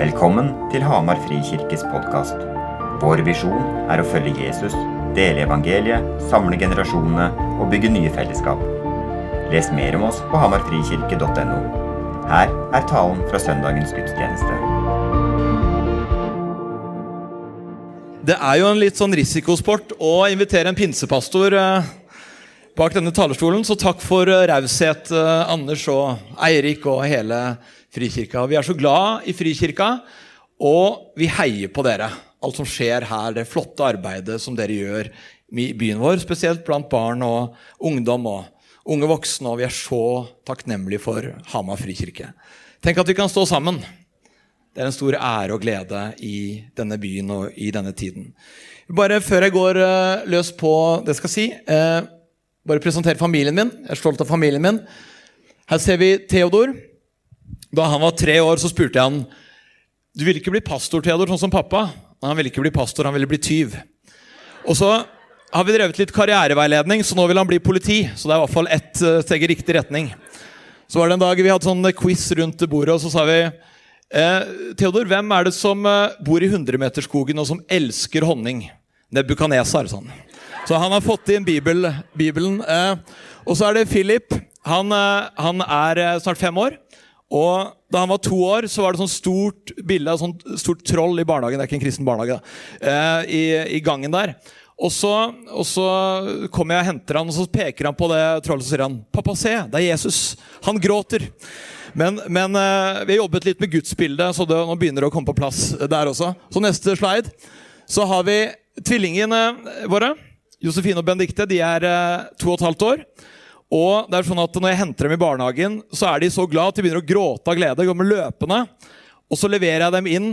Velkommen til Hamar Frikirkes podkast. Vår visjon er å følge Jesus, dele evangeliet, samle generasjonene og bygge nye fellesskap. Les mer om oss på hamarfrikirke.no. Her er talen fra søndagens gudstjeneste. Det er jo en litt sånn risikosport å invitere en pinsepastor eh, bak denne talerstolen, så takk for eh, raushet, eh, Anders og Eirik og hele Frikirka. Vi er så glad i Frikirka, og vi heier på dere. Alt som skjer her, det flotte arbeidet som dere gjør i byen vår, spesielt blant barn og ungdom og unge voksne. Og vi er så takknemlige for Hamar frikirke. Tenk at vi kan stå sammen. Det er en stor ære og glede i denne byen og i denne tiden. Bare før jeg går uh, løs på det jeg skal si, uh, bare presentere familien min. Jeg er stolt av familien min. Her ser vi Theodor. Da han var tre år, så spurte jeg han du ville ikke bli pastor, Theodor, sånn som pappa. Nei, Han ville ikke bli pastor, han ville bli tyv. Og så har vi drevet litt karriereveiledning, så nå vil han bli politi. Så det er i hvert fall ett eh, steg i riktig retning. Så var det en dag vi hadde sånn quiz rundt bordet, og så sa vi eh, Theodor, hvem er det som eh, bor i hundremeterskogen og som elsker honning? Nebukaneser, sånn. Så han har fått inn Bibel, Bibelen. Eh, og så er det Philip. Han, eh, han er eh, snart fem år. Og Da han var to år, så var det sånn stort bilde av sånn stort troll i barnehagen. Det er ikke en kristen barnehage. Eh, i, i, gangen der. Og så, og så kommer jeg og henter han, og så peker han på det trollet og sier han, 'Pappa, se, det er Jesus. Han gråter.' Men, men eh, vi har jobbet litt med gudsbildet, så det, nå begynner det å komme på plass der også. Så neste slide. Så har vi tvillingene våre. Josefine og Benedicte. De er eh, to og et halvt år. Og det er sånn at Når jeg henter dem i barnehagen, så er de så glad at de begynner å gråte av glede. Med løpende. Og så leverer jeg dem inn.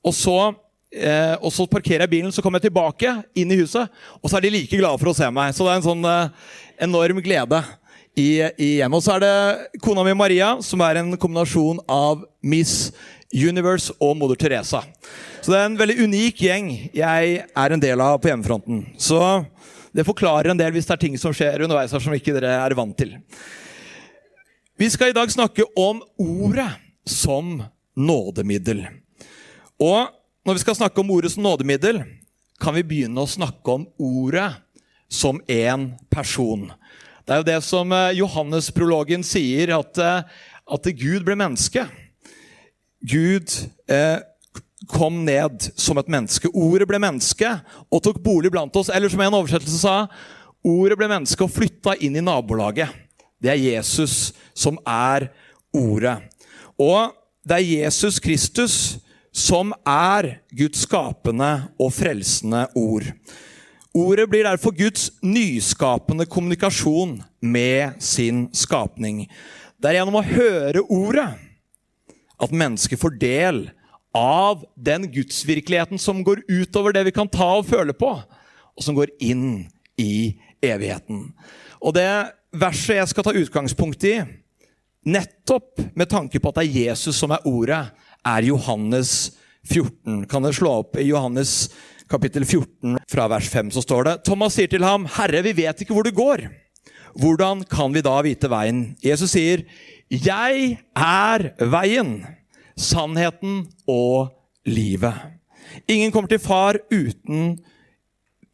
Og så, eh, og så parkerer jeg bilen, så kommer jeg tilbake inn i huset. Og så er de like glade for å se meg. Så det er en sånn eh, enorm glede i, i hjemmet. Og så er det kona mi Maria, som er en kombinasjon av Miss Universe og Moder Teresa. Så det er en veldig unik gjeng jeg er en del av på hjemmefronten. Så det forklarer en del hvis det er ting som skjer underveis her som ikke dere er vant til. Vi skal i dag snakke om ordet som nådemiddel. Og når vi skal snakke om ordet som nådemiddel, kan vi begynne å snakke om ordet som én person. Det er jo det som eh, Johannes-prologen sier, at, eh, at Gud ble menneske. Gud eh, kom ned som et menneske. Ordet ble menneske og tok bolig blant oss. Eller som en oversettelse sa, ordet ble menneske og flytta inn i nabolaget. Det er Jesus som er ordet. Og det er Jesus Kristus som er Guds skapende og frelsende ord. Ordet blir derfor Guds nyskapende kommunikasjon med sin skapning. Det er gjennom å høre ordet at mennesket får del av den gudsvirkeligheten som går utover det vi kan ta og føle på, og som går inn i evigheten. Og det verset jeg skal ta utgangspunkt i, nettopp med tanke på at det er Jesus som er ordet, er Johannes 14. Kan dere slå opp i Johannes kapittel 14 fra vers 5, så står det Thomas sier til ham, 'Herre, vi vet ikke hvor du går.' Hvordan kan vi da vite veien? Jesus sier, 'Jeg er veien' sannheten og livet. Ingen kommer til far uten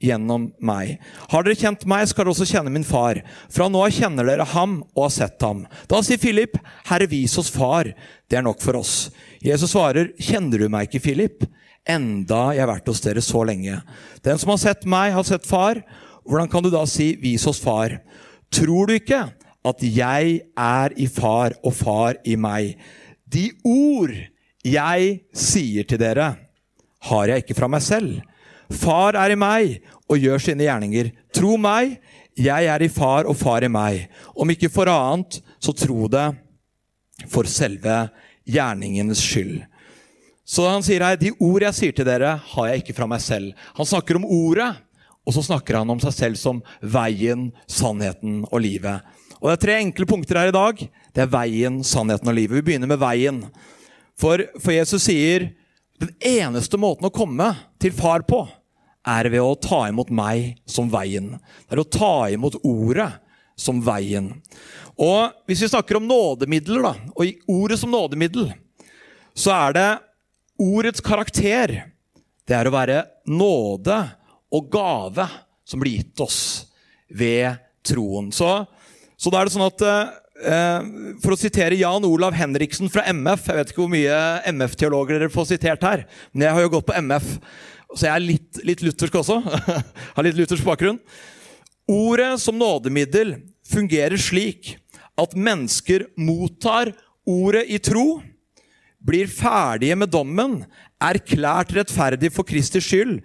gjennom meg. Har dere kjent meg, skal dere også kjenne min far. Fra nå av kjenner dere ham og har sett ham. Da sier Philip, Herre, vis oss far. Det er nok for oss. Jesus svarer, Kjenner du meg ikke, Philip? Enda jeg har vært hos dere så lenge. Den som har sett meg, har sett far. Hvordan kan du da si, vis oss far? Tror du ikke at jeg er i far og far i meg? De ord jeg sier til dere, har jeg ikke fra meg selv. Far er i meg og gjør sine gjerninger. Tro meg, jeg er i far og far i meg. Om ikke for annet, så tro det for selve gjerningenes skyld. Så han sier her, de ord jeg sier til dere, har jeg ikke fra meg selv. Han snakker om ordet, og så snakker han om seg selv som veien, sannheten og livet. Og Det er tre enkle punkter her i dag. Det er veien, sannheten og livet. Vi begynner med veien. For, for Jesus sier den eneste måten å komme til far på, er ved å ta imot meg som veien. Det er å ta imot ordet som veien. Og Hvis vi snakker om nådemidler, da, og ordet som nådemiddel, så er det ordets karakter, det er å være nåde og gave som blir gitt oss ved troen. Så, så da er det sånn at eh, For å sitere Jan Olav Henriksen fra MF Jeg vet ikke hvor mye MF-teologer dere får sitert her, men jeg har jo gått på MF, så jeg er litt, litt luthersk også. har litt luthersk bakgrunn. Ordet som nådemiddel fungerer slik at mennesker mottar ordet i tro, blir ferdige med dommen, erklært rettferdig for Kristi skyld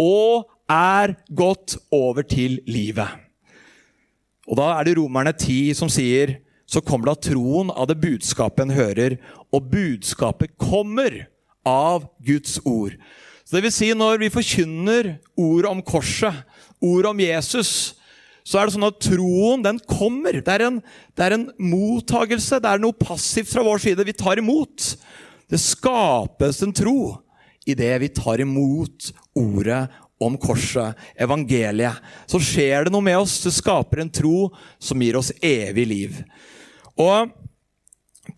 og er gått over til livet. Og Da er det Romerne 10 som sier så kommer da troen av det budskapet en hører, og budskapet kommer av Guds ord. Så det vil si, når vi forkynner ordet om korset, ordet om Jesus, så er det sånn at troen den kommer. Det er, en, det er en mottagelse. Det er noe passivt fra vår side. Vi tar imot. Det skapes en tro idet vi tar imot ordet om korset, evangeliet. Så skjer det noe med oss. Det skaper en tro som gir oss evig liv. Og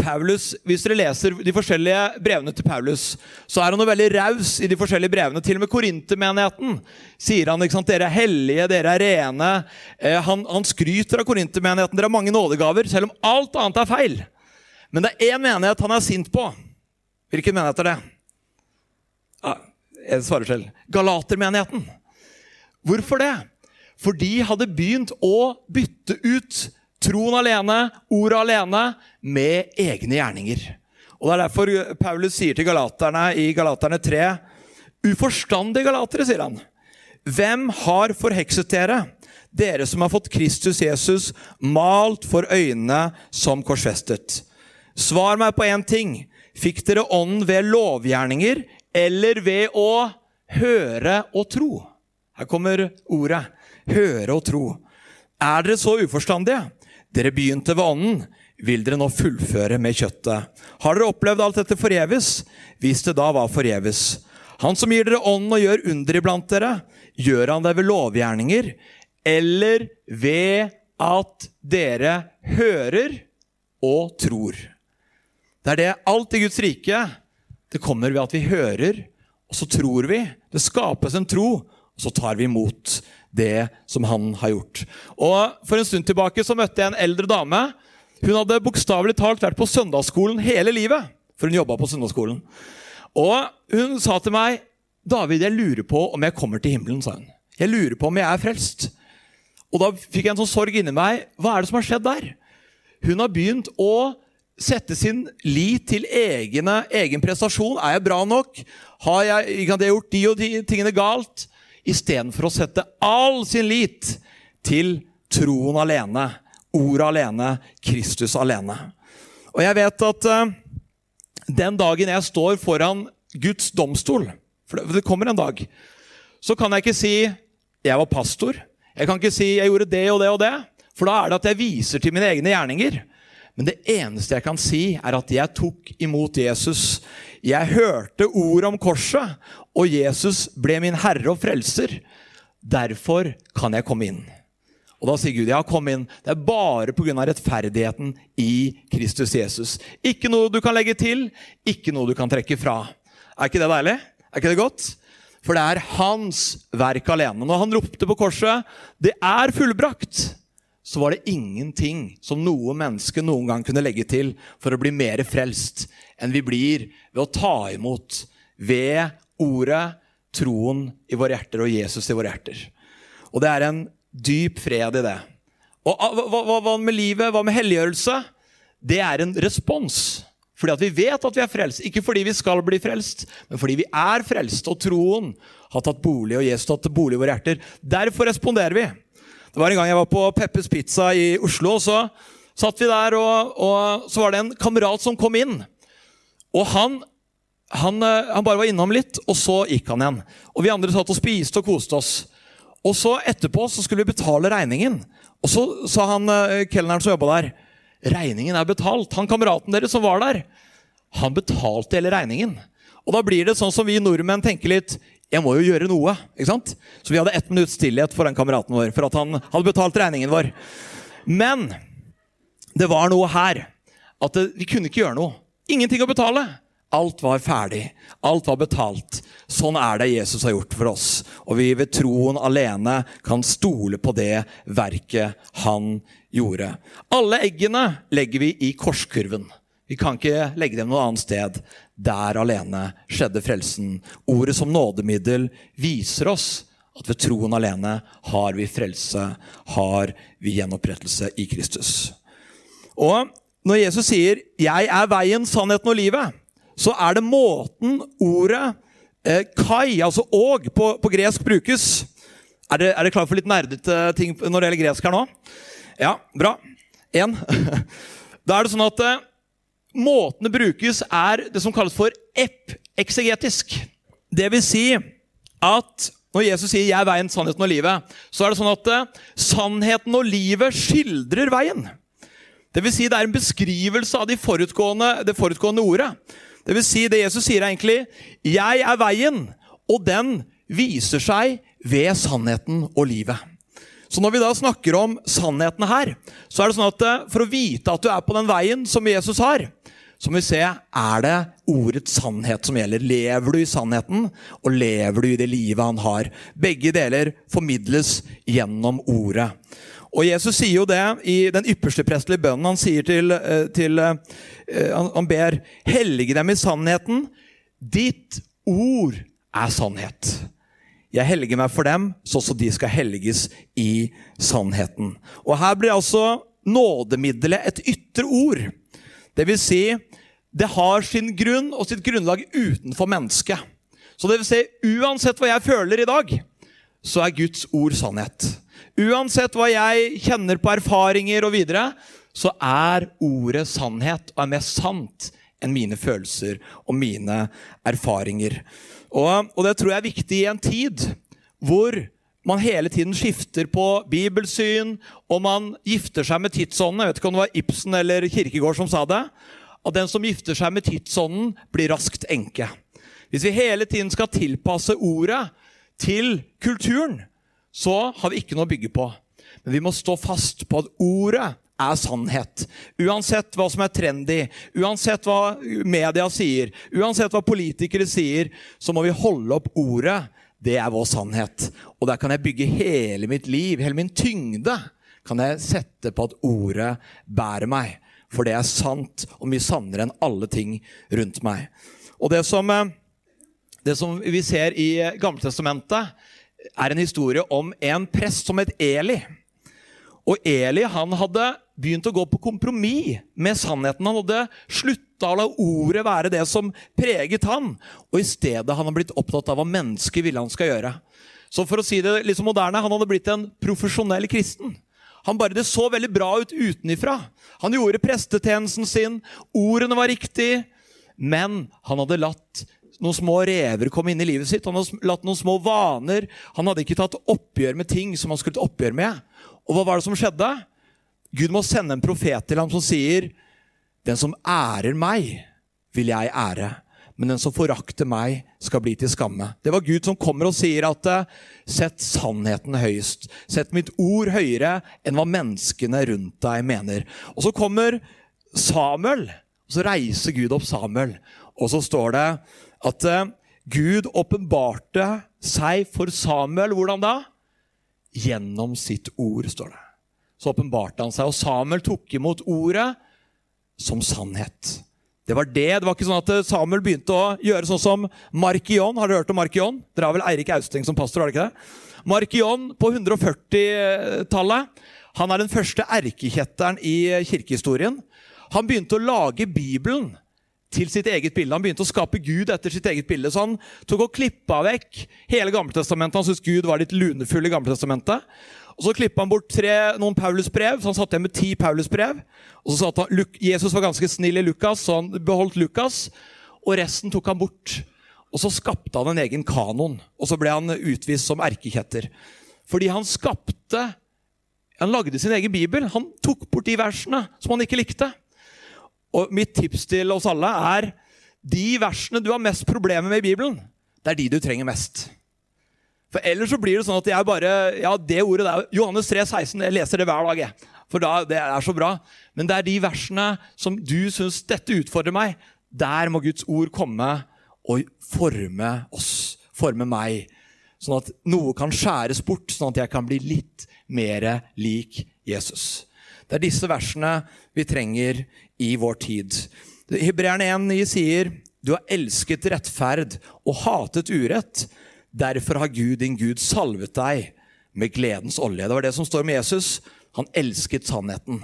Paulus, Hvis dere leser de forskjellige brevene til Paulus, så er han jo veldig raus i de forskjellige brevene. Til og med Korintermenigheten sier han ikke sant, dere er hellige, dere er rene. Eh, han, han, skryter av Korintermenigheten. Dere har mange nådegaver, selv om alt annet er feil. Men det er én menighet han er sint på. Hvilken menighet er det? Ja, jeg svarer selv. Galatermenigheten. Hvorfor det? For de hadde begynt å bytte ut troen alene, ordet alene, med egne gjerninger. Og Det er derfor Paulus sier til galaterne i Galaterne 3 Uforstandige galatere, sier han. Hvem har forhekset dere, dere som har fått Kristus Jesus malt for øynene som korsfestet? Svar meg på én ting. Fikk dere ånden ved lovgjerninger eller ved å høre og tro? Her kommer ordet. Høre og tro. Er dere så uforstandige? Dere begynte ved ånden, vil dere nå fullføre med kjøttet. Har dere opplevd alt dette forgjeves? Hvis det da var forgjeves. Han som gir dere ånden og gjør under iblant dere, gjør han det ved lovgjerninger eller ved at dere hører og tror? Det er det alt i Guds rike. Det kommer ved at vi hører, og så tror vi. Det skapes en tro, så tar vi imot det som han har gjort. Og For en stund tilbake så møtte jeg en eldre dame. Hun hadde bokstavelig talt vært på søndagsskolen hele livet. For hun jobba på søndagsskolen. Og hun sa til meg, 'David, jeg lurer på om jeg kommer til himmelen', sa hun. 'Jeg lurer på om jeg er frelst'. Og da fikk jeg en sånn sorg inni meg. Hva er det som har skjedd der? Hun har begynt å sette sin lit til egne, egen prestasjon. Er jeg bra nok? Har jeg, jeg gjort de og de tingene galt? Istedenfor å sette all sin lit til troen alene, ordet alene, Kristus alene. Og jeg vet at uh, den dagen jeg står foran Guds domstol, for det kommer en dag, så kan jeg ikke si 'jeg var pastor'. Jeg kan ikke si 'jeg gjorde det og det og det', for da er det at jeg viser til mine egne gjerninger. Men det eneste jeg kan si, er at jeg tok imot Jesus. Jeg hørte ord om korset, og Jesus ble min herre og frelser. Derfor kan jeg komme inn. Og Da sier Gud, ja, kom inn. Det er bare pga. rettferdigheten i Kristus Jesus. Ikke noe du kan legge til, ikke noe du kan trekke fra. Er ikke det deilig? Er ikke det godt? For det er hans verk alene. Når han ropte på korset 'Det er fullbrakt', så var det ingenting som noe menneske noen gang kunne legge til for å bli mer frelst enn vi blir ved å ta imot ved ordet, troen i våre hjerter og Jesus i våre hjerter. Og det er en dyp fred i det. Og ah, hva, hva, hva med livet? Hva med helliggjørelse? Det er en respons. Fordi at vi vet at vi er frelst. Ikke fordi vi skal bli frelst, men fordi vi er frelst, og troen har tatt bolig, og Jesus har tatt bolig i våre hjerter. Derfor responderer vi. Det var En gang jeg var på Peppes Pizza i Oslo, og så satt vi der, og, og så var det en kamerat som kom inn. Og han han, eh, han, bare var innom litt, og så gikk han igjen. Og Vi andre satt og spiste og koste oss. Og så Etterpå så skulle vi betale regningen. Og så sa han eh, kelneren som jobba der, regningen er betalt. Han kameraten deres som var der, han betalte hele regningen. Og da blir det sånn som vi nordmenn tenker litt Jeg må jo gjøre noe. ikke sant? Så vi hadde ett minutts stillhet for den kameraten vår for at han hadde betalt regningen vår. Men det var noe her. At det, vi kunne ikke gjøre noe. Ingenting å betale. Alt var ferdig. Alt var betalt. Sånn er det Jesus har gjort for oss. Og vi ved troen alene kan stole på det verket han gjorde. Alle eggene legger vi i korskurven. Vi kan ikke legge dem noe annet sted. Der alene skjedde frelsen. Ordet som nådemiddel viser oss at ved troen alene har vi frelse, har vi gjenopprettelse i Kristus. Og når Jesus sier 'Jeg er veien, sannheten og livet', så er det måten ordet eh, kai, altså og, på, på gresk brukes. Er dere, er klar for litt nerdete ting når det gjelder gresk her nå? Ja, bra. Én. Da er det sånn at eh, måten det brukes, er det som kalles for ep-eksegetisk. Det vil si at når Jesus sier 'jeg er veien, sannheten og livet', så er det sånn at eh, sannheten og livet skildrer veien. Det vil si det er en beskrivelse av de forutgående, det forutgående ordet. Det vil si det Jesus sier er egentlig 'Jeg er veien', og den viser seg ved sannheten og livet. Så når vi da snakker om sannheten her, så er det sånn at eh, for å vite at du er på den veien som Jesus har, så må vi se er det ordets sannhet som gjelder. Lever du i sannheten, og lever du i det livet han har? Begge deler formidles gjennom ordet. Og Jesus sier jo det i den ypperste prestelige bønnen. Han sier til, eh, til eh, Han ber hellige dem i sannheten. Ditt ord er sannhet. Jeg helliger meg for dem, så også de skal helliges i sannheten. Og Her blir altså nådemiddelet et ytre ord. Det vil si, det har sin grunn og sitt grunnlag utenfor mennesket. Så det vil si, uansett hva jeg føler i dag, så er Guds ord sannhet. Uansett hva jeg kjenner på erfaringer og videre, så er ordet sannhet og er mer sant enn mine følelser og mine erfaringer. Og, og det tror jeg er viktig i en tid hvor man hele tiden skifter på bibelsyn, og man gifter seg med tidsånden. Jeg vet ikke om det var Ibsen eller Kirkegård som sa det. At den som gifter seg med tidsånden, blir raskt enke. Hvis vi hele tiden skal tilpasse ordet til kulturen, så har vi ikke noe å bygge på. Men vi må stå fast på at ordet er sannhet. Uansett hva som er trendy, uansett hva media sier, uansett hva politikere sier, så må vi holde opp ordet det er vår sannhet. Og der kan jeg bygge hele mitt liv, hele min tyngde, kan jeg sette på at ordet bærer meg. For det er sant, og mye sannere enn alle ting rundt meg. Og det som, eh, det som vi ser i Gammeltestamentet, er en historie om en prest som het Eli. Og Eli han hadde begynt å gå på kompromiss med sannheten. Han hadde slutta å la ordet være det som preget han, og i stedet han har blitt opptatt av hva mennesket ville han skal gjøre. Så for å si det litt som moderne, Han hadde blitt en profesjonell kristen. Han bare Det så veldig bra ut utenifra. Han gjorde prestetjenesten sin, ordene var riktige, men han hadde latt noen små rever komme inn i livet sitt. Han hadde latt noen små vaner. Han hadde ikke tatt oppgjør med ting som han skulle ta oppgjør med. Og hva var det som skjedde? Gud må sende en profet til ham som sier, 'Den som ærer meg, vil jeg ære.' Men den som forakter meg, skal bli til skamme. Det var Gud som kommer og sier at sett sannheten høyest. Sett mitt ord høyere enn hva menneskene rundt deg mener. Og så kommer Samuel, og så reiser Gud opp Samuel. Og så står det at Gud åpenbarte seg for Samuel. Hvordan da? Gjennom sitt ord, står det så åpenbarte han seg. Og Samuel tok imot ordet som sannhet. Det var det. Det var ikke sånn at Samuel begynte å gjøre sånn som Markion. Har dere hørt om Markion? Dere har vel Eirik Austing som pastor? har dere ikke det? Markion på 140-tallet han er den første erkekjetteren i kirkehistorien. Han begynte å lage Bibelen til sitt eget bilde. Han begynte å skape Gud etter sitt eget bilde. Så han tok og klippa vekk hele Gammeltestamentet. Han syntes Gud var litt lunefull i Gammeltestamentet. Og Så klippa han bort tre, noen Paulusbrev, så han satt igjen med ti Paulusbrev. Og så satt han, Jesus var ganske snill i Lukas, så han beholdt Lukas. Og resten tok han bort. Og så skapte han en egen kanon. Og så ble han utvist som erkekjetter. Fordi han skapte Han lagde sin egen bibel. Han tok bort de versene som han ikke likte. Og mitt tips til oss alle er de versene du har mest problemer med i Bibelen, det er de du trenger mest. For ellers så blir det sånn at jeg bare Ja, det ordet der Johannes 3, 16, jeg leser det hver dag. jeg. For da, det er så bra. Men det er de versene som du syns dette utfordrer meg. Der må Guds ord komme og forme oss, forme meg. Sånn at noe kan skjæres bort, sånn at jeg kan bli litt mer lik Jesus. Det er disse versene vi trenger i vår tid. Hebreerne 1,9 sier du har elsket rettferd og hatet urett. Derfor har Gud, din Gud, salvet deg med gledens olje. Det var det som står om Jesus. Han elsket sannheten.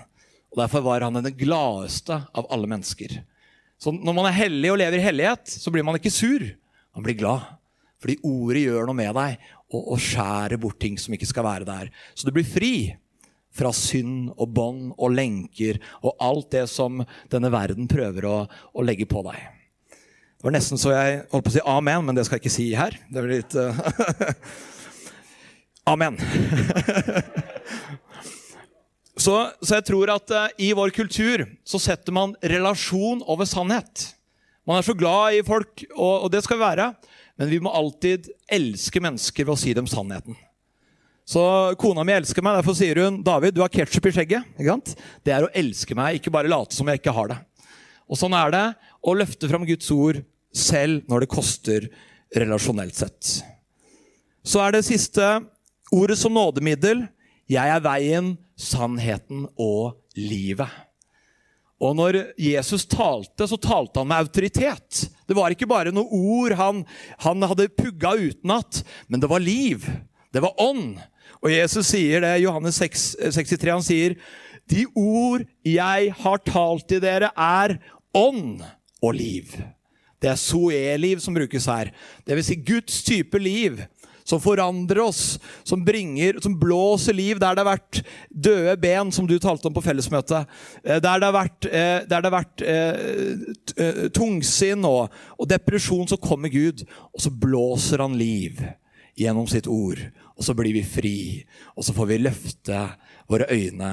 Og Derfor var han den gladeste av alle mennesker. Så Når man er hellig og lever i hellighet, så blir man ikke sur. Man blir glad. Fordi ordet gjør noe med deg og, og skjærer bort ting som ikke skal være der. Så du blir fri fra synd og bånd og lenker og alt det som denne verden prøver å, å, legge på deg. Det var nesten så jeg holdt på å si amen, men det skal jeg ikke si her. Det blir litt uh... Amen. så, så, jeg tror at uh, i vår kultur så setter man relasjon over sannhet. Man er så glad i folk, og, og det skal vi være, men vi må alltid elske mennesker ved å si dem sannheten. Så kona mi elsker meg, derfor sier hun David, du har ketsjup i skjegget. ikke sant? Det er å elske meg, ikke bare late som jeg ikke har det. Og Sånn er det å løfte fram Guds ord selv når det koster relasjonelt sett. Så er det siste ordet som nådemiddel. Jeg er veien, sannheten og livet. Og når Jesus talte, så talte han med autoritet. Det var ikke bare noen ord han, han hadde pugga utenat, men det var liv. Det var ånd. Og Jesus sier det, Johannes 6, 63, han sier De ord jeg har talt til dere, er ånd og liv. Det er soe-liv som brukes her. Det vil si Guds type liv. Som forandrer oss, som, bringer, som blåser liv der det har vært døde ben, som du talte om på fellesmøtet. Eh, der det har vært, eh, det har vært eh, tungsinn og, og depresjon, så kommer Gud, og så blåser han liv gjennom sitt ord. Og så blir vi fri, og så får vi løfte våre øyne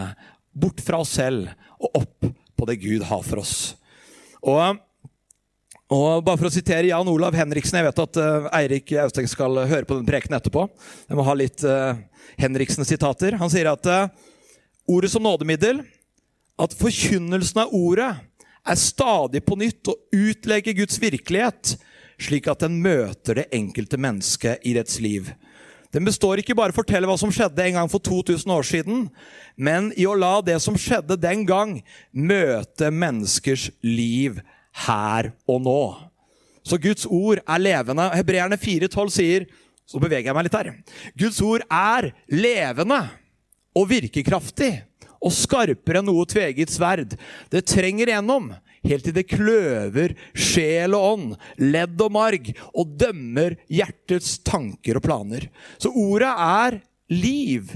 bort fra oss selv og opp på det Gud har for oss. Og, og bare for å sitere Jan Olav Henriksen Jeg vet at uh, Eirik Austeng skal høre på den prekenen etterpå. Jeg må ha litt uh, Henriksen-sitater. Han sier at uh, ordet som nådemiddel, at forkynnelsen av ordet er stadig på nytt å utlegge Guds virkelighet slik at den møter det enkelte mennesket i dets liv. Den består ikke bare i å fortelle hva som skjedde en gang for 2000 år siden, men i å la det som skjedde den gang, møte menneskers liv her og nå. Så Guds ord er levende. Hebreerne 4,12 sier Så beveger jeg meg litt her. Guds ord er levende og virkekraftig og skarpere enn noe tveget sverd. Det trenger gjennom helt til det kløver sjel og ånd, ledd og marg, og dømmer hjertets tanker og planer. Så ordet er liv.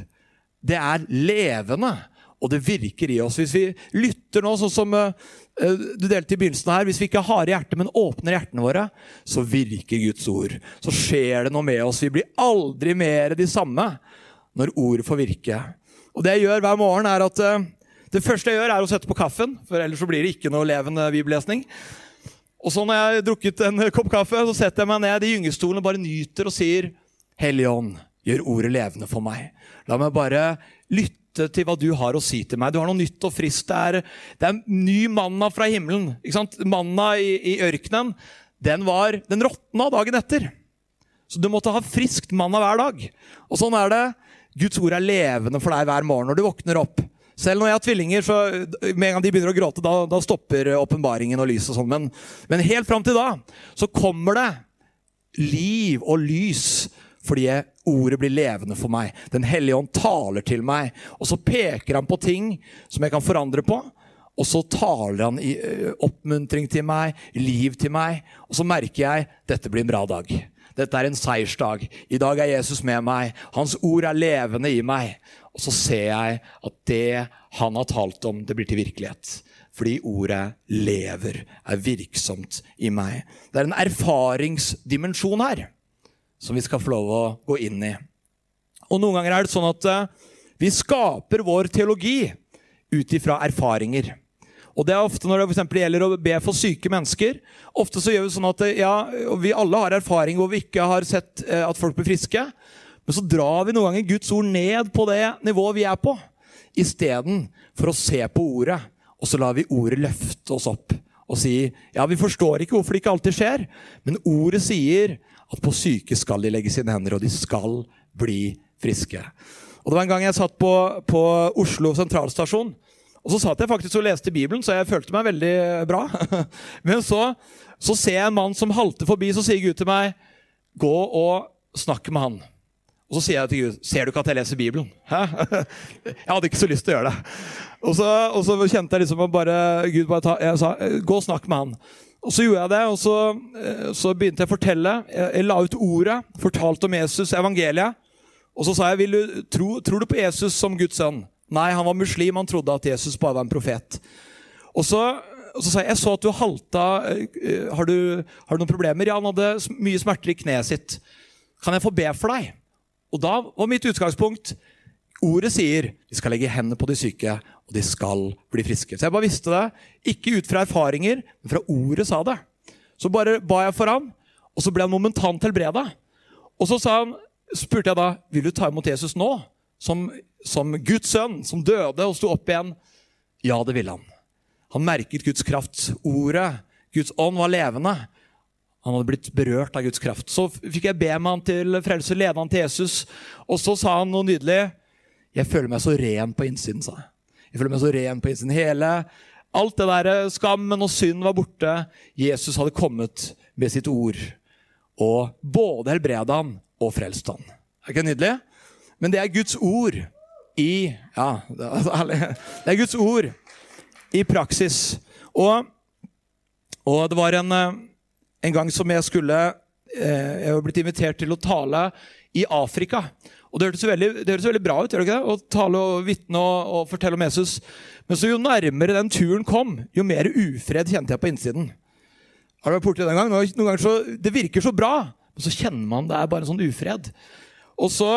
Det er levende, og det virker i oss. Hvis vi lytter nå, sånn som uh, du delte i begynnelsen her, hvis vi ikke har hjerte, men åpner hjertene våre, så virker Guds ord. Så skjer det noe med oss. Vi blir aldri mer de samme når ordet får virke. Og det jeg gjør hver morgen, er at uh, det første jeg gjør, er å sette på kaffen, for ellers så blir det ikke noe levende bibellesning. Og så når jeg har drukket en kopp kaffe, så setter jeg meg ned i gyngestolen og bare nyter og sier Hellige Ånd, gjør ordet levende for meg. La meg bare lytte til hva du har å si til meg. Du har noe nytt og friskt. Det er, det er ny manna fra himmelen. Ikke sant? Manna i, i ørkenen, den, var, den råtna dagen etter. Så du måtte ha friskt manna hver dag. Og sånn er det. Guds ord er levende for deg hver morgen når du våkner opp. Selv når jeg har tvillinger, så med en gang de begynner å gråte, da, da stopper åpenbaringen og lyset og sånn. Men, men, helt fram til da så kommer det liv og lys fordi ordet blir levende for meg. Den hellige ånd taler til meg, og så peker han på ting som jeg kan forandre på. Og så taler han i oppmuntring til meg, liv til meg, og så merker jeg dette blir en bra dag. Dette er en seiersdag. I dag er Jesus med meg. Hans ord er levende i meg. Og så ser jeg at det han har talt om, det blir til virkelighet. Fordi ordet lever, er virksomt i meg. Det er en erfaringsdimensjon her som vi skal få lov å gå inn i. Og noen ganger er det sånn at eh, vi skaper vår teologi ut ifra erfaringer. Og det er ofte når det for gjelder å be for syke mennesker. Ofte så gjør Vi sånn at ja, vi alle har erfaring hvor vi ikke har sett eh, at folk blir friske. Men så drar vi noen ganger Guds ord ned på det nivået vi er på, istedenfor å se på ordet. Og så lar vi ordet løfte oss opp. og si ja, vi forstår ikke hvorfor det ikke alltid skjer, men ordet sier at på syke skal de legge sine hender, og de skal bli friske. Og Det var en gang jeg satt på, på Oslo sentralstasjon. Og Så satt jeg faktisk og leste Bibelen, så jeg følte meg veldig bra. Men så, så ser jeg en mann som halter forbi, så sier Gud til meg, 'Gå og snakk med han'. Og så sier jeg til Gud, 'Ser du ikke at jeg leser Bibelen?' Hæ? Jeg hadde ikke så lyst til å gjøre det. Og så, og så kjente jeg liksom bare Gud bare ta, Jeg sa, 'Gå og snakk med han'. Og så gjorde jeg det, og så, så begynte jeg å fortelle. Jeg, jeg la ut ordet, fortalte om Jesus, evangeliet. Og så sa jeg, Vil du, tro, 'Tror du på Jesus som Guds sønn?' Nei, han var muslim. Han trodde at Jesus bare var en profet. Og så, og så sa jeg jeg så at du halta. Har du, har du noen problemer? Ja, han hadde mye smerter i kneet sitt. Kan jeg få be for deg? Og da var mitt utgangspunkt Ordet sier de skal legge hendene på de syke, og de skal bli friske. Så jeg bare visste det. Ikke ut fra erfaringer, men fra ordet sa det. Så bare ba jeg for ham, og så ble han momentant helbreda. Og så han, spurte jeg da vil du ta imot Jesus nå, som, som Guds sønn, som døde og sto opp igjen. Ja, det ville han. Han merket Guds kraft. Ordet, Guds ånd, var levende. Han hadde blitt berørt av Guds kraft. Så fikk jeg be med han til frelse, lede han til Jesus. Og så sa han noe nydelig. 'Jeg føler meg så ren på innsiden', sa jeg. Jeg føler meg så ren på innsiden. Hele, alt det der skammen og synd var borte. Jesus hadde kommet med sitt ord og både helbreda han og frelst han. Er ikke det nydelig? Men det er Guds ord i Ja, det er Guds ord i praksis. Og, og det var en en gang som jeg skulle eh, Jeg var blitt invitert til å tale i Afrika. Og Det hørtes veldig, det hørtes veldig bra ut gjør det ikke det? å tale og vitne og, og, fortelle om Jesus. Men så jo nærmere den turen kom, jo mer ufred kjente jeg på innsiden. Har du vært borti den gang? Noen ganger så, Det virker så bra, men så kjenner man det er bare en sånn ufred. Og så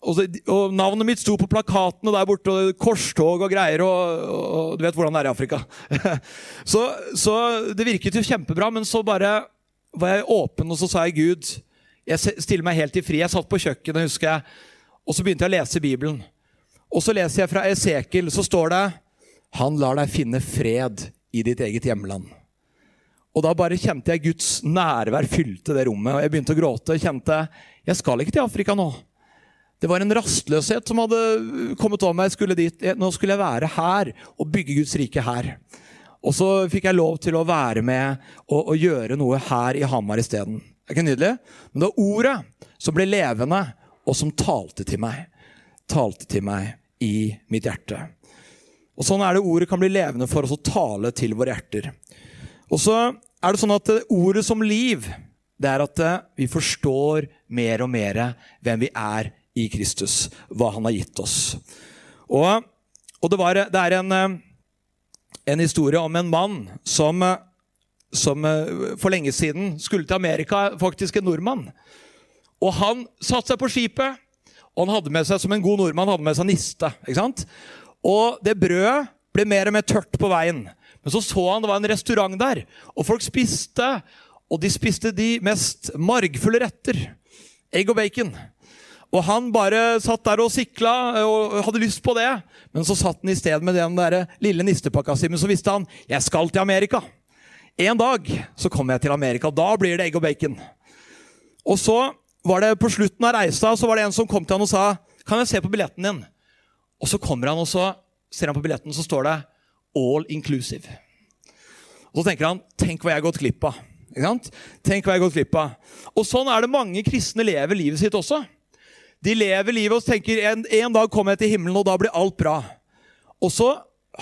og, så, og, Navnet mitt sto på plakatene der borte, og korstog og greier. Og, og, Du vet hvordan det er i Afrika. så, så, det virket jo kjempebra, men så bare var jeg åpen, og så sa jeg Gud Jeg stiller meg helt i fri. Jeg satt på kjøkkenet, husker jeg, og så begynte jeg å lese Bibelen. Og så leser jeg fra Esekel, så står det Han lar deg finne fred i ditt eget hjemland. Og da bare kjente jeg Guds nærvær fylte det rommet. Og jeg begynte å gråte og kjente jeg skal ikke til Afrika nå. Det var en rastløshet som hadde kommet over meg. Skulle dit. Nå skulle jeg være her og bygge Guds rike her. Og så fikk jeg lov til å være med og, og gjøre noe her i Hamar isteden. Er ikke nydelig? Men det var ordet som ble levende, og som talte til meg. Talte til meg i mitt hjerte. Og Sånn er det ordet kan bli levende for oss å tale til våre hjerter. Og så er det sånn at ordet som liv, det er at vi forstår mer og mer hvem vi er i Kristus. Hva han har gitt oss. Og, og det, var, det er en en historie om en mann som, eh, som eh, for lenge siden skulle til Amerika, faktisk en nordmann. Og han satte seg på skipet, og han hadde med seg som en god nordmann hadde med seg niste. ikke sant? Og det brødet ble mer og mer tørt på veien. Men så så han det var en restaurant der, og folk spiste. Og de spiste de mest margfulle retter. Egg og bacon. Og han bare satt der og sikla og hadde lyst på det. Men så satt han i sted med den der lille nistepakka si. Men så visste han jeg skal til Amerika. En dag så kommer jeg til Amerika. Da blir det egg og bacon. Og så var det på slutten av reisa så var det en som kom til han og sa kan jeg se på billetten din. Og så kommer han og så ser han på billetten, så står det all inclusive. Og så tenker han tenk hva jeg har gått glipp av. Tenk hva jeg har gått glipp av. Og sånn er det mange kristne lever livet sitt også. De lever livet og tenker en, en dag kommer jeg til himmelen, og da blir alt bra. Og så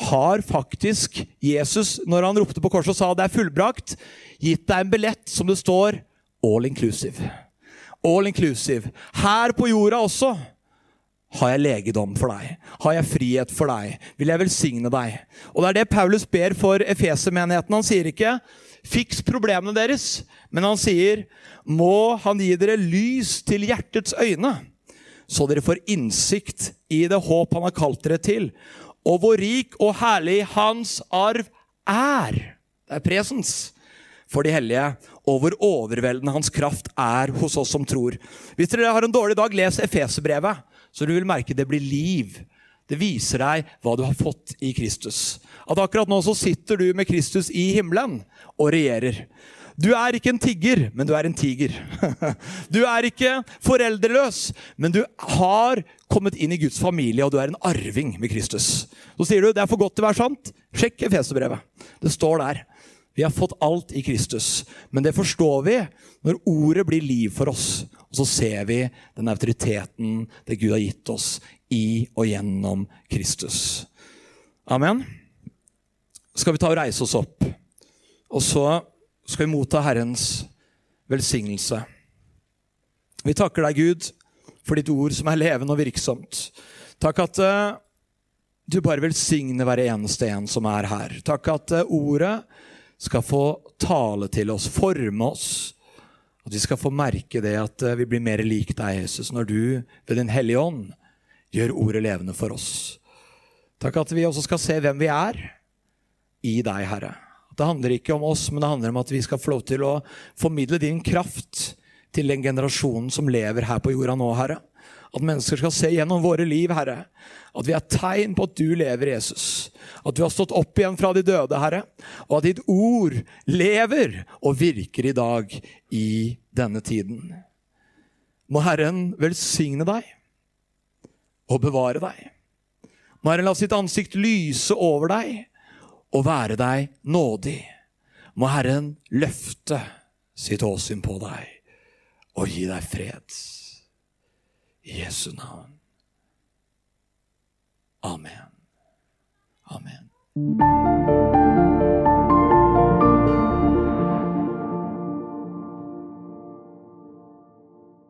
har faktisk Jesus, når han ropte på korset og sa det er fullbrakt, gitt deg en billett som det står all inclusive. All inclusive. Her på jorda også har jeg legedom for deg. Har jeg frihet for deg? Vil jeg velsigne deg? Og Det er det Paulus ber for Efesermenigheten. Han sier ikke 'fiks problemene deres', men han sier 'må han gi dere lys til hjertets øyne' så dere får innsikt i det håp han har kalt dere til, og hvor rik og herlig hans arv er. Det er presens for de hellige, og hvor overveldende hans kraft er hos oss som tror. Hvis dere har en dårlig dag, les Efeserbrevet, så du vil merke det blir liv. Det viser deg hva du har fått i Kristus. At akkurat nå så sitter du med Kristus i himmelen og regjerer. Du er ikke en tigger, men du er en tiger. Du er ikke foreldreløs, men du har kommet inn i Guds familie, og du er en arving med Kristus. Så sier du det er for godt til å være sant. Sjekk Efeserbrevet. Det står der. Vi har fått alt i Kristus. Men det forstår vi når ordet blir liv for oss. Og så ser vi den autoriteten det Gud har gitt oss i og gjennom Kristus. Amen. Skal vi ta og reise oss opp? Og så skal vi motta Herrens velsignelse. Vi takker deg, Gud, for ditt ord som er levende og virksomt. Takk at uh, du bare velsigner hver eneste en som er her. Takk at uh, ordet skal få tale til oss, forme oss. At vi skal få merke det at uh, vi blir mer lik deg, Jesus, når du ved Din Hellige Ånd gjør ordet levende for oss. Takk at vi også skal se hvem vi er i deg, Herre. Det handler ikke om oss, men det handler om at vi skal få lov til å formidle din kraft til den generasjonen som lever her på jorda nå, Herre. At mennesker skal se gjennom våre liv, Herre. At vi er tegn på at du lever, Jesus. At du har stått opp igjen fra de døde, Herre. Og at ditt ord lever og virker i dag i denne tiden. Må Herren velsigne deg og bevare deg. Må Herren la sitt ansikt lyse over deg og være deg nådig. Må Herren løfte sitt åsyn på deg og gi deg fred. I Jesu navn. Amen. Amen.